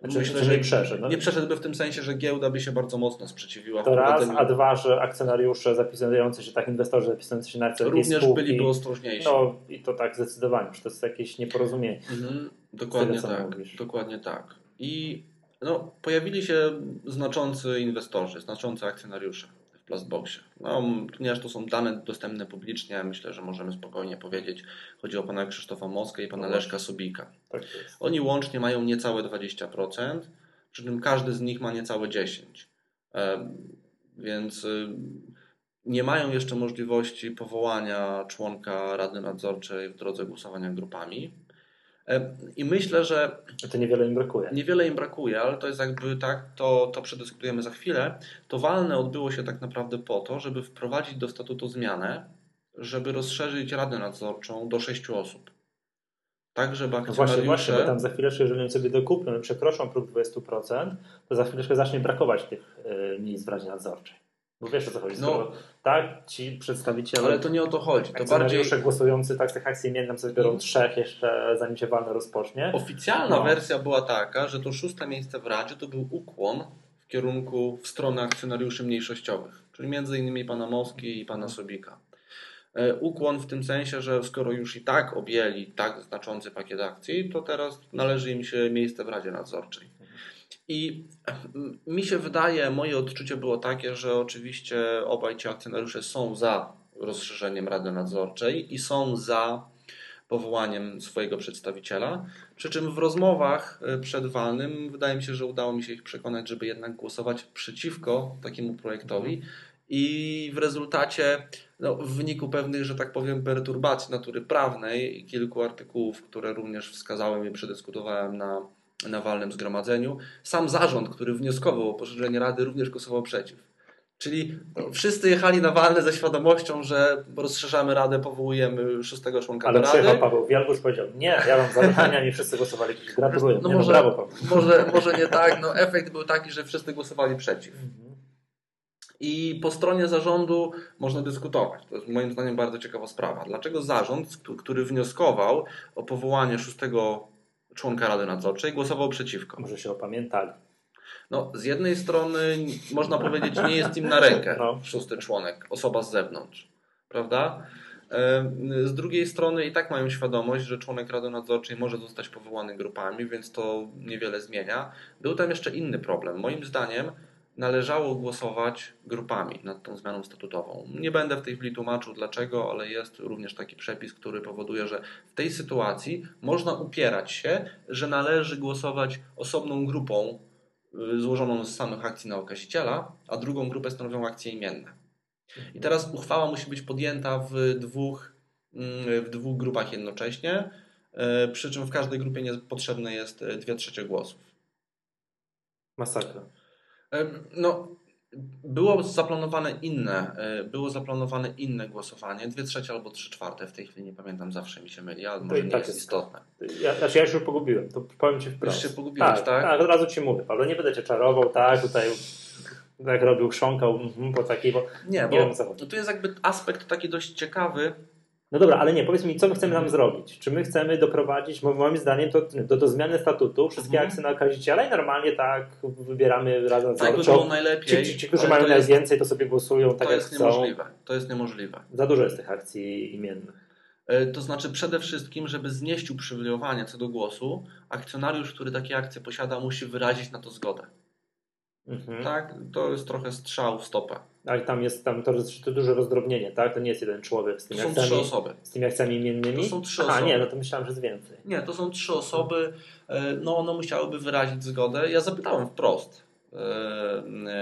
Znaczy, Myślę, że nie przeszedł. No, nie przeszedłby w tym sensie, że giełda by się bardzo mocno sprzeciwiła to raz, a dwa, że akcjonariusze zapisujący się, tak inwestorzy zapisujący się na akcje Również spółki, byliby ostrożniejsi. No i to tak zdecydowanie, że to jest jakieś nieporozumienie. Mhm, dokładnie co tak. mówisz. Dokładnie tak. I no, pojawili się znaczący inwestorzy, znaczący akcjonariusze w Plastboxie. No, ponieważ to są dane dostępne publicznie, myślę, że możemy spokojnie powiedzieć. Chodzi o pana Krzysztofa Moskę i pana No Leszka Subika. Tak. Oni łącznie mają niecałe 20%, przy czym każdy z nich ma niecałe 10%. Em, Więc y, nie mają jeszcze możliwości powołania członka Rady Nadzorczej w drodze głosowania grupami. I myślę, że To niewiele im brakuje. niewiele im brakuje, ale to jest jakby tak, to, to przedyskutujemy za chwilę. To walne odbyło się tak naprawdę po to, żeby wprowadzić do statutu zmianę, żeby rozszerzyć Radę Nadzorczą do sześciu osób. Tak, żeby No właśnie, akcjonariusze... właśnie, bo tam za chwileczkę, jeżeli oni sobie dokupią i przekroczą próg 20%, to za chwileczkę zacznie brakować tych y, miejsc w Radzie Nadzorczej. Bo wiesz o co chodzi. No. Skoro, tak, ci przedstawiciele, Ale to nie o to chodzi. To bardziej akcjonariusze głosujący tak z tych akcji imiennych sobie biorą trzech jeszcze zanim się walne rozpocznie. oficjalna No. wersja była taka, że to szóste miejsce w Radzie to był ukłon w kierunku, w stronę akcjonariuszy mniejszościowych, czyli między innymi pana Moski i pana Sobika. E, Ukłon w tym sensie, że skoro już i tak objęli tak znaczący pakiet akcji, to teraz należy im się miejsce w Radzie Nadzorczej. I mm, mi się wydaje, moje odczucie było takie, że oczywiście obaj ci akcjonariusze są za rozszerzeniem Rady Nadzorczej i są za powołaniem swojego przedstawiciela. Przy czym w rozmowach e, przed walnym wydaje mi się, że udało mi się ich przekonać, żeby jednak głosować przeciwko takiemu projektowi. I w rezultacie, no, w wyniku pewnych, że tak powiem, perturbacji natury prawnej i kilku artykułów, które również wskazałem i przedyskutowałem na, na walnym zgromadzeniu, sam zarząd, który wnioskował o poszerzenie Rady, również głosował przeciw. Czyli wszyscy jechali na walne ze świadomością, że rozszerzamy Radę, powołujemy szóstego członka Ale do przyjechał Rady. Paweł Wielgus powiedział, nie, ja mam zabrania, nie wszyscy głosowali. Gratuluję. No nie, może- no, brawo Paweł. Może, może nie tak, no efekt był taki, że wszyscy głosowali przeciw. I po stronie zarządu można dyskutować. To jest moim zdaniem bardzo ciekawa sprawa. Dlaczego zarząd, kt- który wnioskował o powołanie szóstego członka Rady Nadzorczej, głosował przeciwko? Może się opamiętali. No, z jednej strony można powiedzieć, nie jest im na rękę No. szósty członek, osoba z zewnątrz, prawda? Z drugiej strony i tak mają świadomość, że członek Rady Nadzorczej może zostać powołany grupami, więc to niewiele zmienia. Był tam jeszcze inny problem. Moim zdaniem należało głosować grupami nad tą zmianą statutową. Nie będę w tej chwili tłumaczył dlaczego, ale jest również taki przepis, który powoduje, że w tej sytuacji można upierać się, że należy głosować osobną grupą y, złożoną z samych akcji na okaziciela, a drugą grupę stanowią akcje imienne. I teraz uchwała musi być podjęta w dwóch, mm, w dwóch grupach jednocześnie, y, przy czym w każdej grupie potrzebne jest y, dwie trzecie głosów. Masakra. No, było zaplanowane inne, e, było zaplanowane inne głosowanie, dwie trzecie albo trzy czwarte, w tej chwili nie pamiętam, zawsze mi się myli, ale może i nie tak jest jest. istotne. Ja, znaczy ja się już pogubiłem, to powiem Ci wprost. Już się pogubiłeś, tak? tak? od razu Ci mówię, Paweł, nie będę Cię czarował, tak, tutaj jak robił, chrząkał mhm, po takiej, bo... Nie, Nie bo wiem, co chodzi. to jest jakby aspekt taki dość ciekawy. No dobra, ale nie, powiedz mi, co my chcemy tam zrobić? Czy my chcemy doprowadzić, bo moim zdaniem, to, do, do zmiany statutu, wszystkie Mhm. akcje na okaziciela i normalnie tak wybieramy radę Tak by było Ci, najlepiej. ci, ci, którzy ale mają to jest, najwięcej, to sobie głosują tak to jak jest chcą. niemożliwe. To jest niemożliwe. Za dużo jest tych akcji imiennych. E, To znaczy przede wszystkim, żeby znieść uprzywilejowanie co do głosu, akcjonariusz, który takie akcje posiada, musi wyrazić na to zgodę. Mhm. Tak? To jest trochę strzał w stopę. Ale tam jest tam to, to duże rozdrobnienie, tak? To nie jest jeden człowiek z To tymi są trzy akcjami, osoby. z tymi akcjami imiennymi. To są trzy Aha, osoby. nie, no to myślałem, że jest więcej. Nie, to są trzy osoby. E, No, one musiałyby wyrazić zgodę. Ja zapytałem wprost e,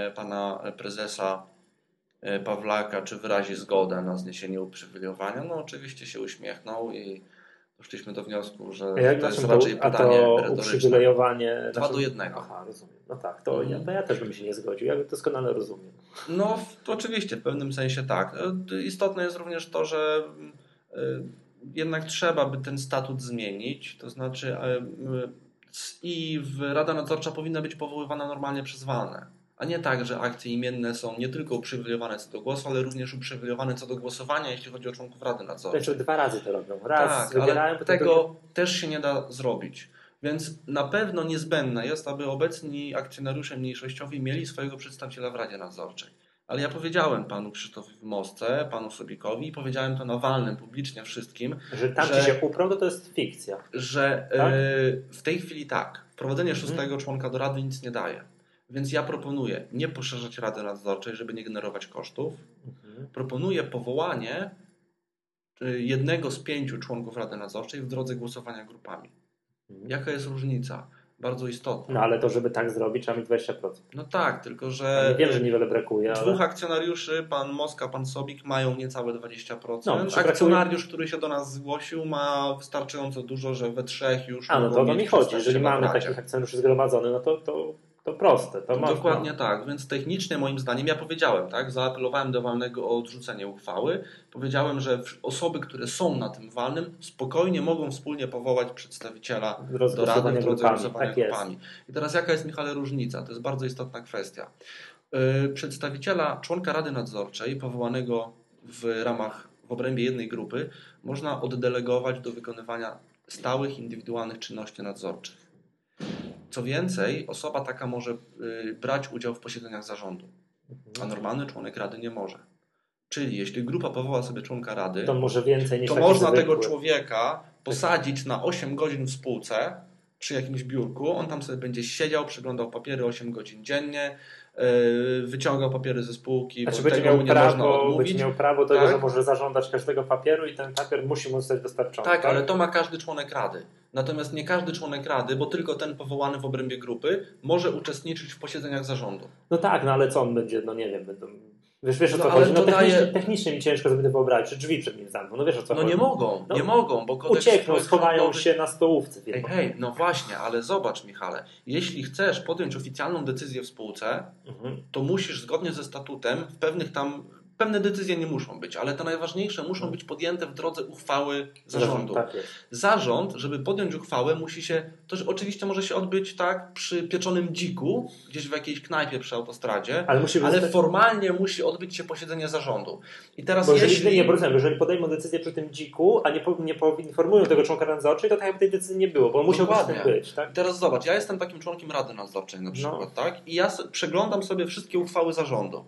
e, pana prezesa Pawlaka, czy wyrazi zgodę na zniesienie uprzywilejowania. No, oczywiście się uśmiechnął i doszliśmy do wniosku, że A jak to jest znaczy raczej a pytanie to retoryczne. uprzywilejowanie... Dwa do jednego. Aha, rozumiem. No tak, to, ja, Mhm. to ja też bym się nie zgodził. Ja doskonale rozumiem. No, w- to oczywiście, w pewnym sensie tak. E, Istotne jest również to, że e, jednak trzeba by ten statut zmienić. To znaczy, m, c- i Rada Nadzorcza powinna być powoływana normalnie przez walne. A nie tak, że akcje imienne są nie tylko uprzywilejowane co do głosu, ale również uprzywilejowane co do głosowania, jeśli chodzi o członków Rady Nadzorczej. Znaczy dwa razy to robią. Raz Tak, wybierają, ale tego też się nie da zrobić. Więc na pewno niezbędne jest, aby obecni akcjonariusze mniejszościowi mieli swojego przedstawiciela w Radzie Nadzorczej. Ale ja powiedziałem panu Krzysztofowi w Mosce, panu Sobikowi i powiedziałem to na walnym publicznie wszystkim, że tam że- się uprą, to to jest fikcja. że Tak? e, w tej chwili tak, wprowadzenie Mhm. szóstego członka do Rady nic nie daje. Więc ja proponuję nie poszerzać Rady Nadzorczej, żeby nie generować kosztów. Mhm. Proponuję powołanie y, jednego z pięciu członków Rady Nadzorczej w drodze głosowania grupami. Jaka jest różnica? Bardzo istotna. No ale to, żeby tak zrobić, trzeba mieć 20%. No tak, tylko Ja że nie wiem, że niewiele brakuje, dwóch ale... akcjonariuszy, pan Moska, pan Sobik, mają niecałe 20%. No, brakuje- Akcjonariusz, który się do nas zgłosił, ma wystarczająco dużo, że we trzech już. A, no to o to mi chodzi. Jeżeli mamy takich akcjonariuszy zgromadzonych, no to, to, to proste. To można. Dokładnie tak, więc technicznie moim zdaniem, ja powiedziałem, tak, zaapelowałem do walnego o odrzucenie uchwały. Powiedziałem, że osoby, które są na tym walnym, spokojnie mogą wspólnie powołać przedstawiciela do Rady w drodze grupami. głosowania Tak grupami. I teraz jaka jest, Michale, różnica? To jest bardzo istotna kwestia. Yy, Przedstawiciela, członka Rady Nadzorczej, powołanego w ramach, w obrębie jednej grupy, można oddelegować do wykonywania stałych, indywidualnych czynności nadzorczych. Co więcej, osoba taka może yy, brać udział w posiedzeniach zarządu, a Mhm. normalny członek Rady nie może. Czyli jeśli grupa powoła sobie członka Rady, To może więcej niż to można zwykły. tego człowieka posadzić na 8 godzin w spółce, przy jakimś biurku, on tam sobie będzie siedział, przeglądał papiery 8 godzin dziennie, wyciągał papiery ze spółki, Znaczy bo będzie miał, prawo, będzie miał prawo tego, Tak. że może zażądać każdego papieru i ten papier musi mu zostać dostarczony. Tak, ale to ma każdy członek rady. Natomiast nie każdy członek rady, bo tylko ten powołany w obrębie grupy może uczestniczyć w posiedzeniach zarządu. No tak, no ale co on będzie, no nie wiem, będą... Wiesz, wiesz o co No, chodzi? No to technicznie, daje- technicznie mi ciężko sobie to wyobrazić, że drzwi przed nim zamkną. No wiesz o co No chodzi? nie mogą, No, nie mogą, bo kodeks Uciekną, schowają się na stołówce. Hej, hej, no właśnie, ale zobacz Michale, jeśli chcesz podjąć oficjalną decyzję w spółce, Mhm. to musisz zgodnie ze statutem w pewnych tam, pewne decyzje nie muszą być, ale te najważniejsze muszą być podjęte w drodze uchwały zarządu. Tak jest. Zarząd, żeby podjąć uchwałę, musi się, to oczywiście może się odbyć tak przy pieczonym dziku, gdzieś w jakiejś knajpie przy autostradzie, Ale musi ale formalnie musi odbyć się posiedzenie zarządu. I teraz Bo jeżeli, jeśli... nie, bo rozumiem, jeżeli podejmą decyzję przy tym dziku, a nie, po, nie poinformują tego członka nadzorczej, to tak jakby tej decyzji nie było, bo on musiał być. Tak? I Teraz zobacz, ja jestem takim członkiem Rady Nadzorczej na przykład, tak? I ja przeglądam sobie wszystkie uchwały zarządu.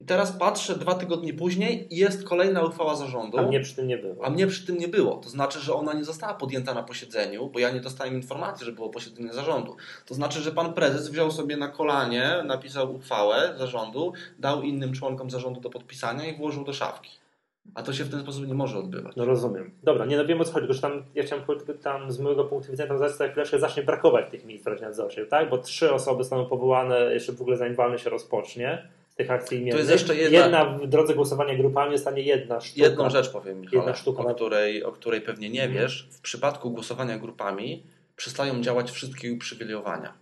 I teraz patrzę dwa tygodnie później i jest kolejna uchwała zarządu, A mnie przy tym nie było. a mnie przy tym nie było. To znaczy, że ona nie została podjęta na posiedzeniu, bo ja nie dostałem informacji, że było posiedzenie zarządu. To znaczy, że pan prezes wziął sobie na kolanie, napisał uchwałę zarządu, dał innym członkom zarządu do podpisania i włożył do szafki. A to się w ten sposób nie może odbywać. No rozumiem. Dobra, nie no wiem o co chodzi, tylko że tam, ja chciałem powiedzieć, tam z mojego punktu widzenia tam za chwileczkę zacznie brakować tych miejsc w Radzie Nadzorczej, tak? Bo trzy osoby zostaną powołane jeszcze w ogóle zanim walny się rozpocznie tych akcji imiennych. jest jeszcze jedna- w drodze głosowania grupami zostanie jedna sztuka. Jedną rzecz powiem, Jedna sztuka o, na- której, o której pewnie nie Mhm. wiesz. W przypadku głosowania grupami przestają działać wszystkie uprzywilejowania.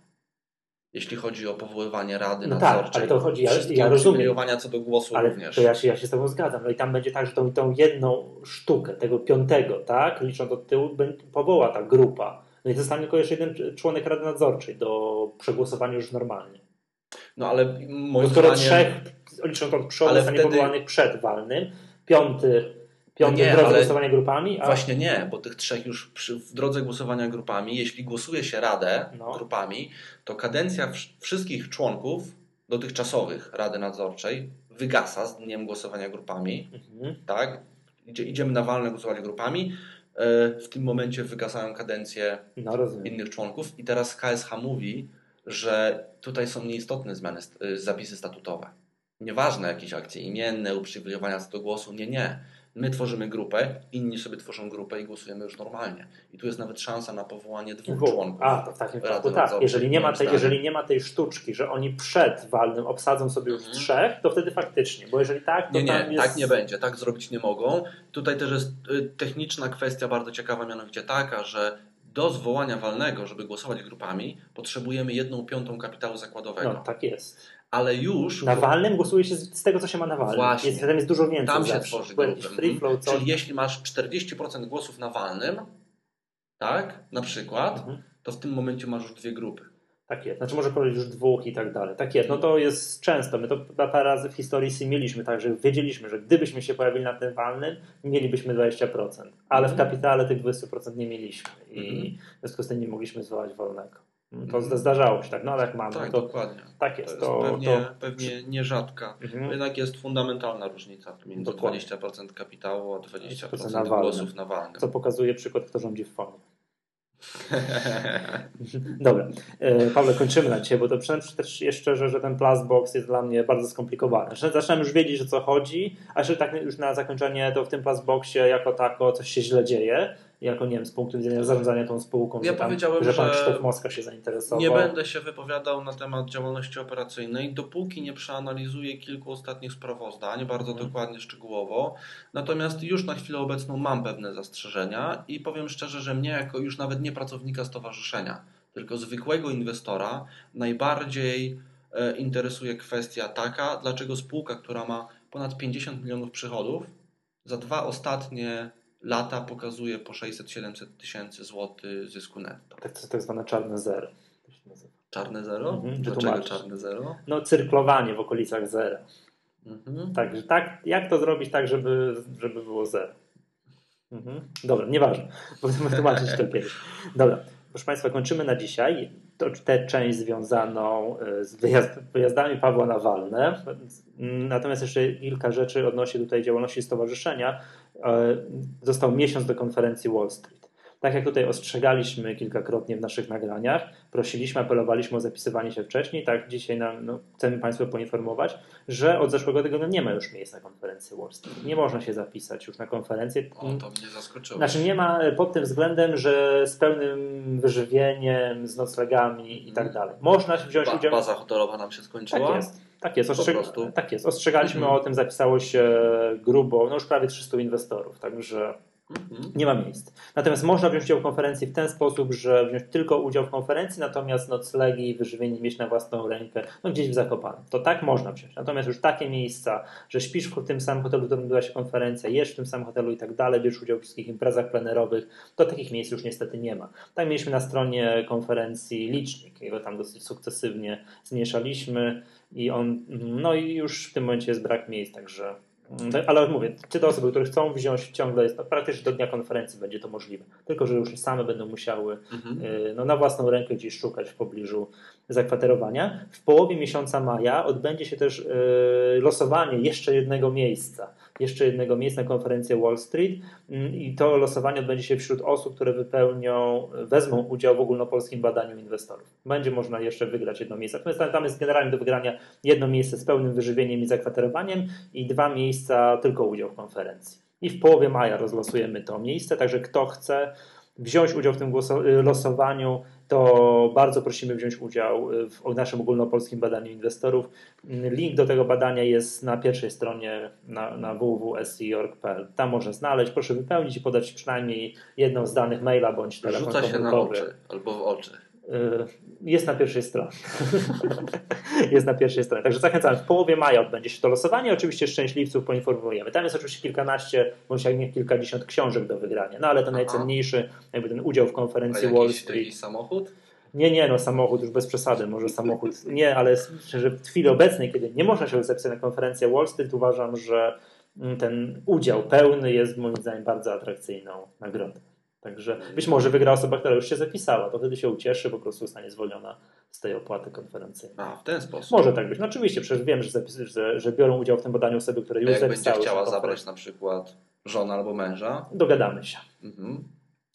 Jeśli chodzi o powoływanie rady No tak, nadzorczej. ale to chodzi- ja- ja rozumiem. uprzywilejowania co do głosu Ale również. to ja się, ja się z Tobą zgadzam. No i tam będzie tak, że tą, tą jedną sztukę, tego piątego, tak, licząc od tyłu, powoła ta grupa. No i zostanie tylko jeszcze jeden członek Rady Nadzorczej do przegłosowania już normalnie. No ale moim skoro zdaniem... trzech, licząc od przodu, Ale zostanie wtedy- powołanych przed walnym, piąty, piąty No nie, w drodze głosowania grupami, a Właśnie nie, bo tych trzech już przy, w drodze głosowania grupami, jeśli głosuje się radę No. grupami, to kadencja wsz- wszystkich członków dotychczasowych Rady Nadzorczej wygasa z dniem głosowania grupami. mhm. tak? Idzie, idziemy na walne głosować grupami. E, W tym momencie wygasają kadencje no innych członków i teraz KSH mówi, że tutaj są nieistotne zmiany, y, zapisy statutowe. Nieważne jakieś akcje imienne, uprzywilejowania co do głosu, nie, nie. My tworzymy grupę, inni sobie tworzą grupę i głosujemy już normalnie. I tu jest nawet szansa na powołanie dwóch członków. A, to w takim Rady wypadku tak. Jeżeli nie, ma tej, jeżeli nie ma tej sztuczki, że oni przed walnym obsadzą sobie już Mhm. trzech, to wtedy faktycznie, bo jeżeli tak, to Nie, tam nie, jest... tak nie będzie, tak zrobić nie mogą. Tutaj też jest y, techniczna kwestia bardzo ciekawa, mianowicie taka, że do zwołania walnego, żeby głosować grupami, potrzebujemy jedną piątą kapitału zakładowego. No, tak jest. Ale już Na walnym głosuje się z z tego, co się ma na walnym. Właśnie. Jest, tam jest dużo więcej tam się zawsze. tworzy free flow, coś. Czyli jeśli masz 40% głosów na walnym, tak, na przykład, Mhm. to w tym momencie masz już dwie grupy. Tak jest. Znaczy może powiedzieć już dwóch i tak dalej. Tak jest. No to jest często. My to parę razy w historii SIM mieliśmy, tak, że wiedzieliśmy, że gdybyśmy się pojawili na tym walnym, mielibyśmy 20%. Ale w Mhm. kapitale tych 20% nie mieliśmy. I Mhm. w związku z tym nie mogliśmy zwołać wolnego. To Mhm. zdarzało się tak, no ale jak mamy, Tak, to dokładnie. tak To jest. jest To, pewnie, to, pewnie nierzadka. Mhm. Jednak jest fundamentalna różnica między Dokładnie. 20% kapitału a 20% na walnym. głosów na walnym. co pokazuje przykład, kto rządzi w fonie. Dobra, e, Paweł, kończymy na dzisiaj, bo to przynajmniej też jeszcze, że, że ten plus box jest dla mnie bardzo skomplikowany. Zaczynam- Zaczynam już wiedzieć, o co chodzi, a jeszcze tak już na zakończenie, to w tym plus boxie jako tako coś się źle dzieje, jako nie wiem, z punktu widzenia zarządzania tą spółką, Ja że, tam, powiedziałem, że pan Krzysztof Moska się zainteresował. Nie będę się wypowiadał na temat działalności operacyjnej, dopóki nie przeanalizuję kilku ostatnich sprawozdań bardzo Mhm. dokładnie, szczegółowo. Natomiast już na chwilę obecną mam pewne zastrzeżenia i powiem szczerze, że mnie jako już nawet nie pracownika stowarzyszenia, tylko zwykłego inwestora najbardziej e, interesuje kwestia taka, dlaczego spółka, która ma ponad 50 milionów przychodów, za dwa ostatnie lata pokazuje po 600-700 tysięcy złotych zysku netto. Tak, to tak zwane czarne zero. Czarne zero? Mhm, Dlaczego czarne zero? No, cyrklowanie w okolicach zera. Mhm. Także tak, jak to zrobić tak, żeby, żeby było zero? Mhm. Dobra, nieważne. Będziemy tłumaczyć kiedyś. Dobra, proszę Państwa, kończymy na dzisiaj tę część związaną e, z wyjazd, wyjazdami Pawła na Walne. Natomiast jeszcze kilka rzeczy odnośnie tutaj działalności stowarzyszenia. E, Został miesiąc do konferencji Wall Street. Tak jak tutaj ostrzegaliśmy kilkakrotnie w naszych nagraniach, prosiliśmy, apelowaliśmy o zapisywanie się wcześniej, tak dzisiaj nam, no, chcemy Państwa poinformować, że od zeszłego tygodnia nie ma już miejsc na konferencji Wall Street. Nie można się zapisać już na konferencję. O, to mnie zaskoczyło. Znaczy nie ma pod tym względem, że z pełnym wyżywieniem, z noclegami i tak dalej. Można wziąć ba, udział... Baza hotelowa nam się skończyła? Tak jest. Tak jest, Ostrzeg... tak jest. ostrzegaliśmy Mhm. o tym, zapisało się grubo, no już prawie 300 inwestorów, także Mhm. Nie ma miejsc. Natomiast można wziąć udział w konferencji w ten sposób, że wziąć tylko udział w konferencji, natomiast noclegi i wyżywienie mieć na własną rękę, no gdzieś w Zakopanem. To tak można wziąć. Natomiast już takie miejsca, że śpisz w tym samym hotelu, w którym była się konferencja, jesz w tym samym hotelu i tak dalej, bierzesz udział w wszystkich imprezach plenerowych, to takich miejsc już niestety nie ma. Tak mieliśmy na stronie konferencji licznik, jego tam dosyć sukcesywnie zmniejszaliśmy i on, no i już w tym momencie jest brak miejsc, także ale mówię, czy to osoby, które chcą wziąć ciągle, jest to praktycznie do dnia konferencji będzie to możliwe. Tylko, że już same będą musiały Mhm. y, no, na własną rękę gdzieś szukać w pobliżu zakwaterowania. W połowie miesiąca maja odbędzie się też y, losowanie jeszcze jednego miejsca. Jeszcze jednego miejsca na konferencję Wall Street Mm, i to losowanie odbędzie się wśród osób, które wypełnią, wezmą udział w ogólnopolskim badaniu inwestorów. Będzie można jeszcze wygrać jedno miejsce. Natomiast tam- jest generalnie do wygrania jedno miejsce z pełnym wyżywieniem i zakwaterowaniem i dwa miejsca tylko udział w konferencji. I w połowie maja rozlosujemy to miejsce, także kto chce wziąć udział w tym y, losowaniu, to bardzo prosimy wziąć udział y, w naszym ogólnopolskim badaniu inwestorów. Mm, Link do tego badania jest na pierwszej stronie na, na www.scorg.pl. Tam można znaleźć, proszę wypełnić i podać przynajmniej jedną z danych maila bądź telefon Rzuca się na oczy albo w oczy. Y, Jest na pierwszej stronie. jest na pierwszej stronie. Także zachęcam. W połowie maja odbędzie się to losowanie. Oczywiście szczęśliwców poinformujemy. Tam jest oczywiście kilkanaście, bądź jak nie kilkadziesiąt książek do wygrania. No ale ten Aha. najcenniejszy, jakby ten udział w A konferencji Wall jakiś, Street. jakiś samochód? Nie, nie, no samochód już bez przesady, może samochód. Nie, ale myślę, że w chwili obecnej, kiedy nie można się zapisać na konferencję Wall Street, uważam, że mm, ten udział pełny jest moim zdaniem bardzo atrakcyjną nagrodą. Także być może wygra osoba, która już się zapisała, to wtedy się ucieszy, po prostu zostanie zwolniona z tej opłaty konferencyjnej. A, w ten sposób. Może tak być. No oczywiście, przecież wiem, że, zapis, że, że biorą udział w tym badaniu osoby, które już jak będzie zapisały chciała zabrać na przykład żona albo męża, Dogadamy się. mhm.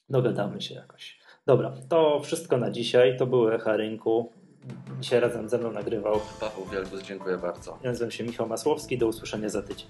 Dogadamy się jakoś. Dobra, to wszystko na dzisiaj. To były Echa Rynku. Dzisiaj razem ze mną nagrywał. Paweł Wielgus, dziękuję bardzo. Ja nazywam się Michał Masłowski. Do usłyszenia za tydzień.